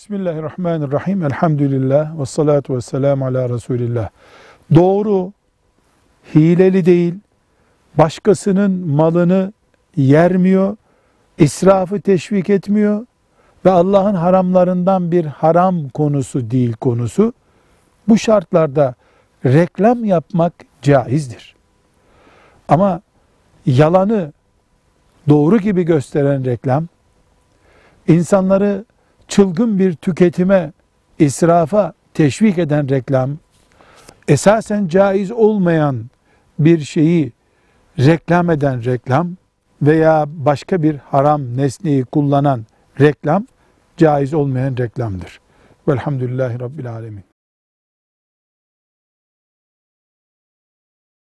Bismillahirrahmanirrahim. Elhamdülillah ve salatu ve selamu ala Resulillah. Doğru, hileli değil, başkasının malını yermiyor, israfı teşvik etmiyor ve Allah'ın haramlarından bir haram konusu değil konusu. Bu şartlarda reklam yapmak caizdir. Ama yalanı doğru gibi gösteren reklam, insanları çılgın bir tüketime, israfa teşvik eden reklam, esasen caiz olmayan bir şeyi reklam eden reklam veya başka bir haram nesneyi kullanan reklam caiz olmayan reklamdır. Velhamdülillahi Rabbil Alemin.